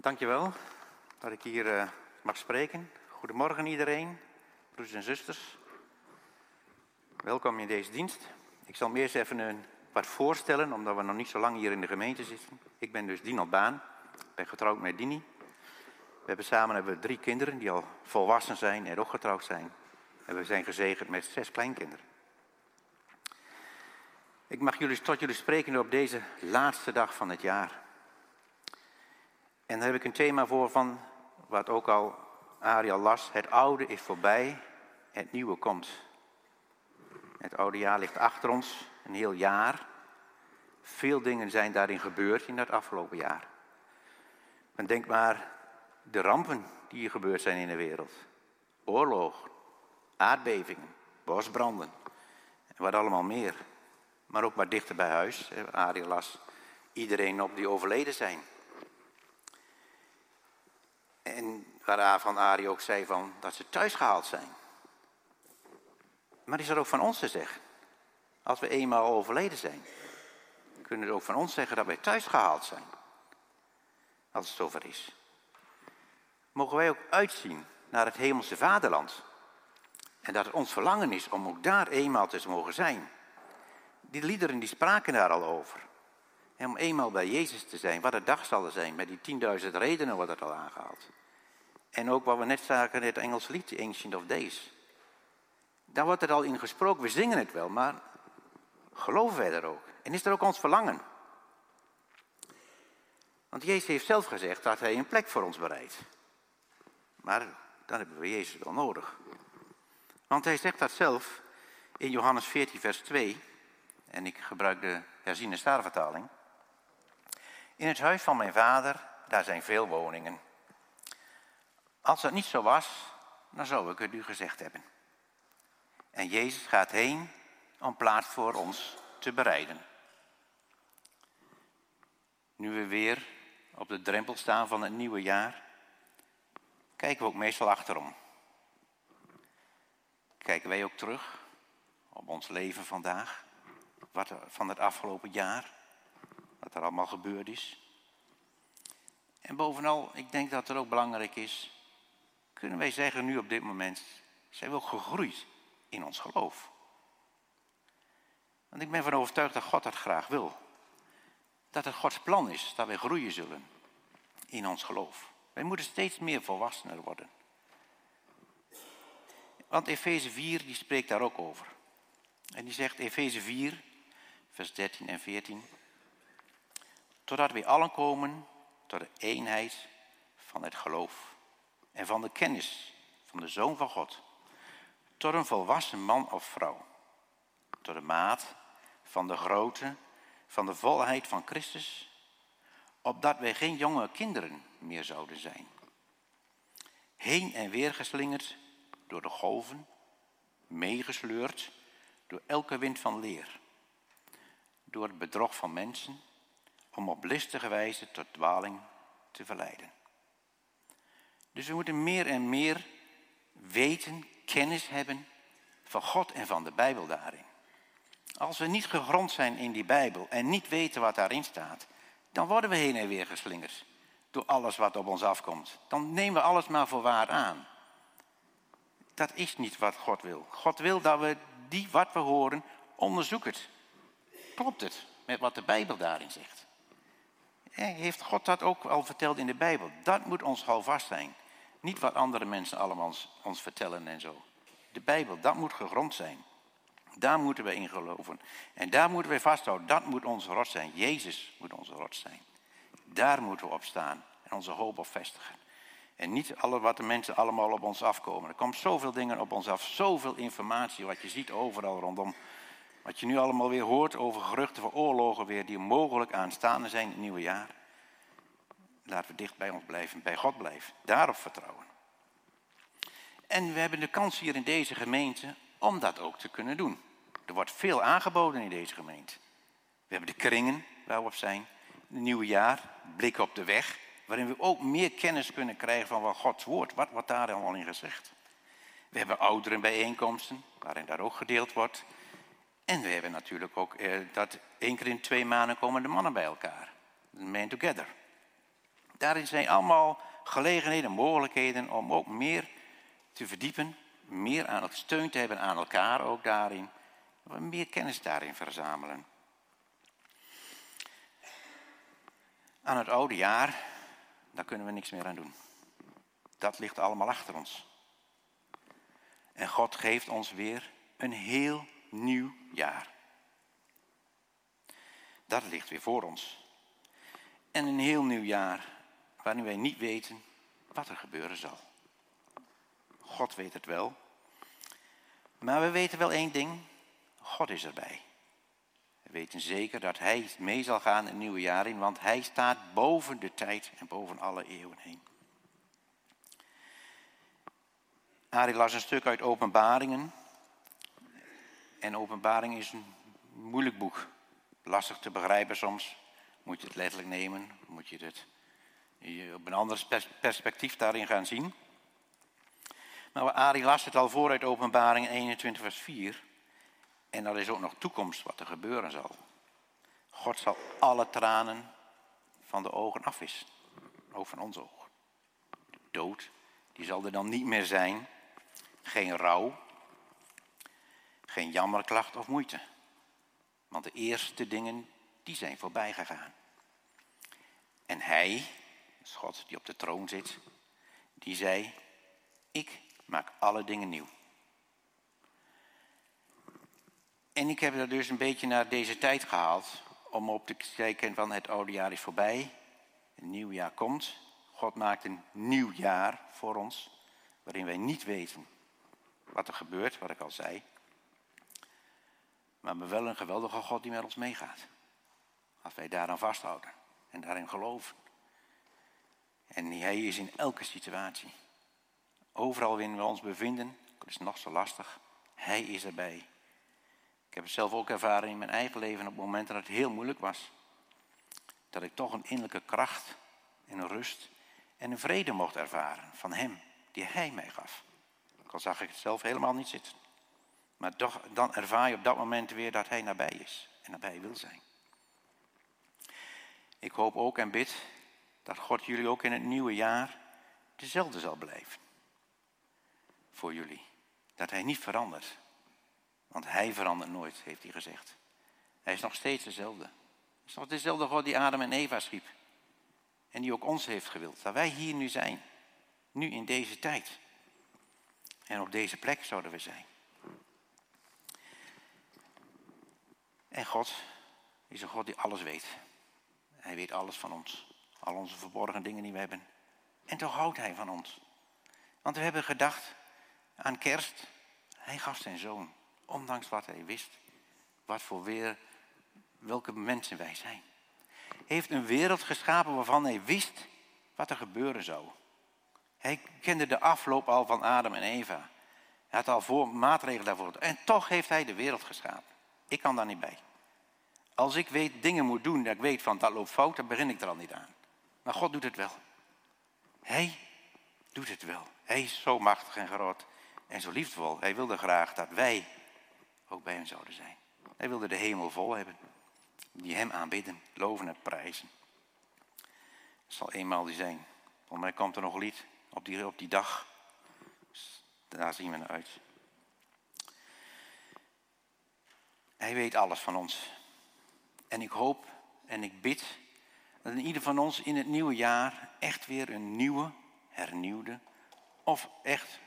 Dankjewel dat ik hier uh, mag spreken. Goedemorgen iedereen, broers en zusters. Welkom in deze dienst. Ik zal me eerst even een, wat voorstellen, omdat we nog niet zo lang hier in de gemeente zitten. Ik ben dus Dino Baan, ik ben getrouwd met Dini. We hebben samen hebben we drie kinderen die al volwassen zijn en ook getrouwd zijn. En we zijn gezegend met zes kleinkinderen. Ik mag jullie, tot jullie spreken op deze laatste dag van het jaar. En daar heb ik een thema voor van, wat ook al Ariel las. Het oude is voorbij, het nieuwe komt. Het oude jaar ligt achter ons, een heel jaar. Veel dingen zijn daarin gebeurd in dat afgelopen jaar. Men denk maar de rampen die hier gebeurd zijn in de wereld. Oorlog, aardbevingen, bosbranden en wat allemaal meer. Maar ook maar dichter bij huis. Ariel las iedereen op die overleden zijn. En waar van Ari ook zei van, dat ze thuis gehaald zijn. Maar is er ook van ons te zeggen? Als we eenmaal overleden zijn, kunnen we ook van ons zeggen dat wij thuis gehaald zijn. Als het zover is. Mogen wij ook uitzien naar het hemelse vaderland. En dat het ons verlangen is om ook daar eenmaal te mogen zijn. Die liederen die spraken daar al over. En om eenmaal bij Jezus te zijn, wat de dag zal er zijn. Met die 10.000 redenen wordt het al aangehaald. En ook wat we net zagen in het Engelse lied, Ancient of Days. Daar wordt er al in gesproken, we zingen het wel, maar geloven wij er ook? En is er ook ons verlangen? Want Jezus heeft zelf gezegd dat hij een plek voor ons bereidt. Maar dan hebben we Jezus wel nodig. Want hij zegt dat zelf in Johannes 14, vers 2. En ik gebruik de herziene staarvertaling. In het huis van mijn vader, daar zijn veel woningen. Als dat niet zo was, dan zou ik het u gezegd hebben. En Jezus gaat heen om plaats voor ons te bereiden. Nu we weer op de drempel staan van het nieuwe jaar, kijken we ook meestal achterom. Kijken wij ook terug op ons leven vandaag, wat van het afgelopen jaar, wat er allemaal gebeurd is. En bovenal, ik denk dat het ook belangrijk is kunnen wij zeggen nu op dit moment, zijn we ook gegroeid in ons geloof. Want ik ben van overtuigd dat God dat graag wil. Dat het Gods plan is dat wij groeien zullen in ons geloof. Wij moeten steeds meer volwassener worden. Want Efeze 4 die spreekt daar ook over. En die zegt Efeze 4, vers 13 en 14. Totdat wij allen komen tot de eenheid van het geloof en van de kennis van de Zoon van God, tot een volwassen man of vrouw, tot de maat van de grootte van de volheid van Christus, opdat wij geen jonge kinderen meer zouden zijn. Heen en weer geslingerd door de golven, meegesleurd door elke wind van leer, door het bedrog van mensen, om op listige wijze tot dwaling te verleiden. Dus we moeten meer en meer weten, kennis hebben van God en van de Bijbel daarin. Als we niet gegrond zijn in die Bijbel en niet weten wat daarin staat, dan worden we heen en weer geslingerd door alles wat op ons afkomt. Dan nemen we alles maar voor waar aan. Dat is niet wat God wil. God wil dat we die wat we horen onderzoeken. Klopt het met wat de Bijbel daarin zegt? Heeft God dat ook al verteld in de Bijbel? Dat moet ons houvast zijn. Niet wat andere mensen allemaal ons, vertellen en zo. De Bijbel, dat moet gegrond zijn. Daar moeten we in geloven. En daar moeten we vasthouden. Dat moet onze rot zijn. Jezus moet onze rot zijn. Daar moeten we op staan en onze hoop op vestigen. En niet alle wat de mensen allemaal op ons afkomen. Er komt zoveel dingen op ons af, zoveel informatie, wat je ziet overal rondom. Wat je nu allemaal weer hoort over geruchten van oorlogen weer, die mogelijk aanstaande zijn in het nieuwe jaar. Laten we dicht bij ons blijven, bij God blijven. Daarop vertrouwen. En we hebben de kans hier in deze gemeente om dat ook te kunnen doen. Er wordt veel aangeboden in deze gemeente. We hebben de kringen waar we op zijn. Het nieuwe jaar, blik op de weg. Waarin we ook meer kennis kunnen krijgen van wat Gods woord. Wat wordt daar allemaal in gezegd? We hebben ouderenbijeenkomsten, waarin daar ook gedeeld wordt. En we hebben natuurlijk ook eh, dat één keer in twee maanden komen de mannen bij elkaar. Man together. Daarin zijn allemaal gelegenheden, mogelijkheden om ook meer te verdiepen, meer aan het steun te hebben aan elkaar ook daarin, meer kennis daarin verzamelen. Aan het oude jaar, daar kunnen we niks meer aan doen. Dat ligt allemaal achter ons. En God geeft ons weer een heel nieuw jaar. Dat ligt weer voor ons. En een heel nieuw jaar waarin wij niet weten wat er gebeuren zal. God weet het wel. Maar we weten wel één ding. God is erbij. We weten zeker dat Hij mee zal gaan een nieuwe jaar in, want Hij staat boven de tijd en boven alle eeuwen heen. Arie las een stuk uit Openbaringen. En Openbaring is een moeilijk boek. Lastig te begrijpen soms. Moet je het letterlijk nemen? Moet je het op een ander perspectief daarin gaan zien? Maar Arie las het al voor uit Openbaring 21 vers 4. En dat is ook nog toekomst wat er gebeuren zal. God zal alle tranen van de ogen afwissen. Ook van onze ogen. De dood, die zal er dan niet meer zijn. Geen rouw. Geen jammerklacht of moeite. Want de eerste dingen, die zijn voorbij gegaan. En hij, God die op de troon zit, die zei, ik maak alle dingen nieuw. En ik heb er dus een beetje naar deze tijd gehaald om op te kijken van het oude jaar is voorbij, een nieuw jaar komt. God maakt een nieuw jaar voor ons, waarin wij niet weten wat er gebeurt, wat ik al zei. Maar wel een geweldige God die met ons meegaat. Als wij daaraan vasthouden en daarin geloven. En hij is in elke situatie. Overal waarin we ons bevinden, het is nog zo lastig, hij is erbij. Ik heb het zelf ook ervaren in mijn eigen leven op momenten dat het heel moeilijk was. Dat ik toch een innerlijke kracht en een rust en een vrede mocht ervaren van hem, die hij mij gaf. Ook al zag ik het zelf helemaal niet zitten. Maar toch, dan ervaar je op dat moment weer dat hij nabij is en nabij wil zijn. Ik hoop ook en bid dat God jullie ook in het nieuwe jaar dezelfde zal blijven. Voor jullie. Dat hij niet verandert. Want hij verandert nooit, heeft hij gezegd. Hij is nog steeds dezelfde. Hij is nog dezelfde God die Adam en Eva schiep. En die ook ons heeft gewild. Dat wij hier nu zijn. Nu in deze tijd. En op deze plek zouden we zijn. En God is een God die alles weet. Hij weet alles van ons. Al onze verborgen dingen die we hebben. En toch houdt hij van ons. Want we hebben gedacht aan kerst. Hij gaf zijn zoon. Ondanks wat hij wist. Wat voor weer, welke mensen wij zijn. Heeft een wereld geschapen waarvan hij wist wat er gebeuren zou. Hij kende de afloop al van Adam en Eva. Hij had al voor, maatregelen daarvoor. En toch heeft hij de wereld geschapen. Ik kan daar niet bij. Als ik weet, dingen moet doen, dat ik weet van dat loopt fout, dan begin ik er al niet aan. Maar God doet het wel. Hij doet het wel. Hij is zo machtig en groot en zo liefdevol. Hij wilde graag dat wij ook bij hem zouden zijn. Hij wilde de hemel vol hebben. Die hem aanbidden, loven en prijzen. Het zal eenmaal die zijn. Voor mij komt er nog een lied op die, op die dag. daar zien we naar uit. Hij weet alles van ons. En ik hoop en ik bid dat ieder van ons in het nieuwe jaar echt weer een nieuwe, hernieuwde of echt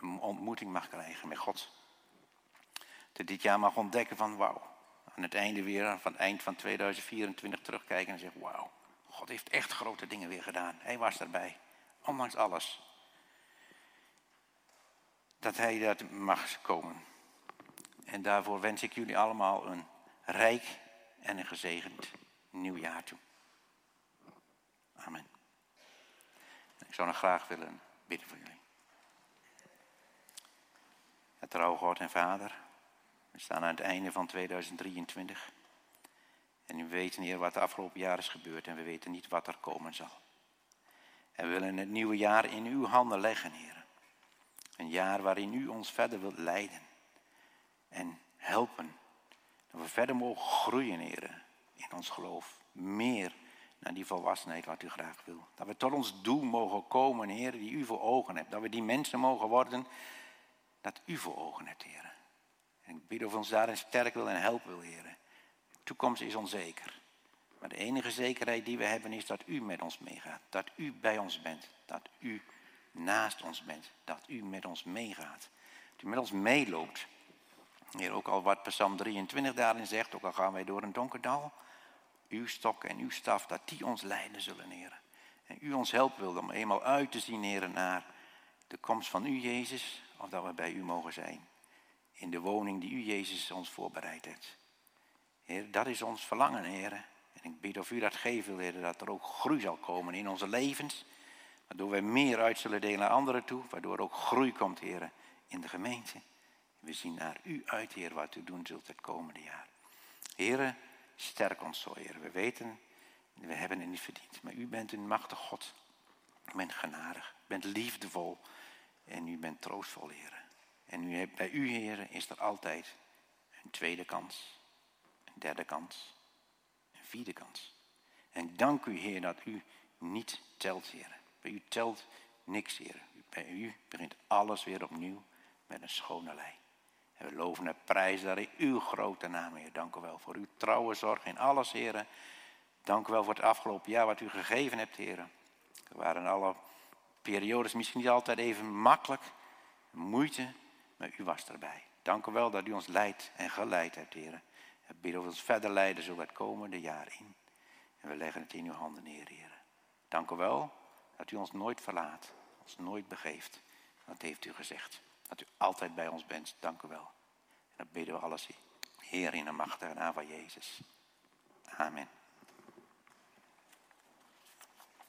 een ontmoeting mag krijgen met God. Dat dit jaar mag ontdekken van wauw. Aan het einde weer, van het eind van 2024 terugkijken en zeggen wauw. God heeft echt grote dingen weer gedaan. Hij was erbij. Ondanks alles. Dat hij dat mag komen. En daarvoor wens ik jullie allemaal een rijk en een gezegend nieuw jaar toe. Amen. ik zou nog graag willen bidden voor jullie. Het trouwe God en Vader, we staan aan het einde van 2023. En we weten, Heer, wat de afgelopen jaar is gebeurd en we weten niet wat er komen zal. En we willen het nieuwe jaar in uw handen leggen, Heer. Een jaar waarin u ons verder wilt leiden en helpen dat we verder mogen groeien, heren, in ons geloof. Meer naar die volwassenheid wat u graag wil. Dat we tot ons doel mogen komen, Heer, die u voor ogen hebt. Dat we die mensen mogen worden dat u voor ogen hebt, Heer. En ik bid of ons daarin sterk wil en help wil, Heer. De toekomst is onzeker. Maar de enige zekerheid die we hebben is dat u met ons meegaat. Dat u bij ons bent. Dat u naast ons bent. Dat u met ons meegaat. Dat u met ons meeloopt. Heer, ook al wat Psalm 23 daarin zegt, ook al gaan wij door een donker dal. Uw stok en uw staf, dat die ons leiden zullen, Heer. En u ons helpt wil om eenmaal uit te zien, Heer, naar de komst van u, Jezus. Of dat we bij u mogen zijn. In de woning die u, Jezus, ons voorbereid hebt. Heer, dat is ons verlangen, Heer. En ik bid of u dat geeft, Heer, dat er ook groei zal komen in onze levens. Waardoor wij meer uit zullen delen naar anderen toe. Waardoor er ook groei komt, Heer, in de gemeente. We zien naar u uit, Heer, wat u doen zult het komende jaar. Heer, sterk ons zo, Heer. We weten, we hebben het niet verdiend. Maar u bent een machtig God. U bent genadig, u bent liefdevol. En u bent troostvol, Heer. En u, bij u, Heer, is er altijd een tweede kans, een derde kans, een vierde kans. En dank u, Heer, dat u niet telt, Heer. Bij u telt niks, Heer. Bij u begint alles weer opnieuw met een schone lei. En we loven en prijzen daar in uw grote naam, Heer. Dank u wel voor uw trouwe zorg in alles, Heer. Dank u wel voor het afgelopen jaar wat u gegeven hebt, Heer. Er waren alle periodes misschien niet altijd even makkelijk, moeite, maar u was erbij. Dank u wel dat u ons leidt en geleid hebt, Heer. En bidden of ons verder leiden zo het komende jaar in. En we leggen het in uw handen neer, Heer. Dank u wel dat u ons nooit verlaat, ons nooit begeeft. Dat heeft u gezegd. Dat u altijd bij ons bent. Dank u wel. En dat bidden we alles, Heer, in de machtige naam van Jezus. Amen.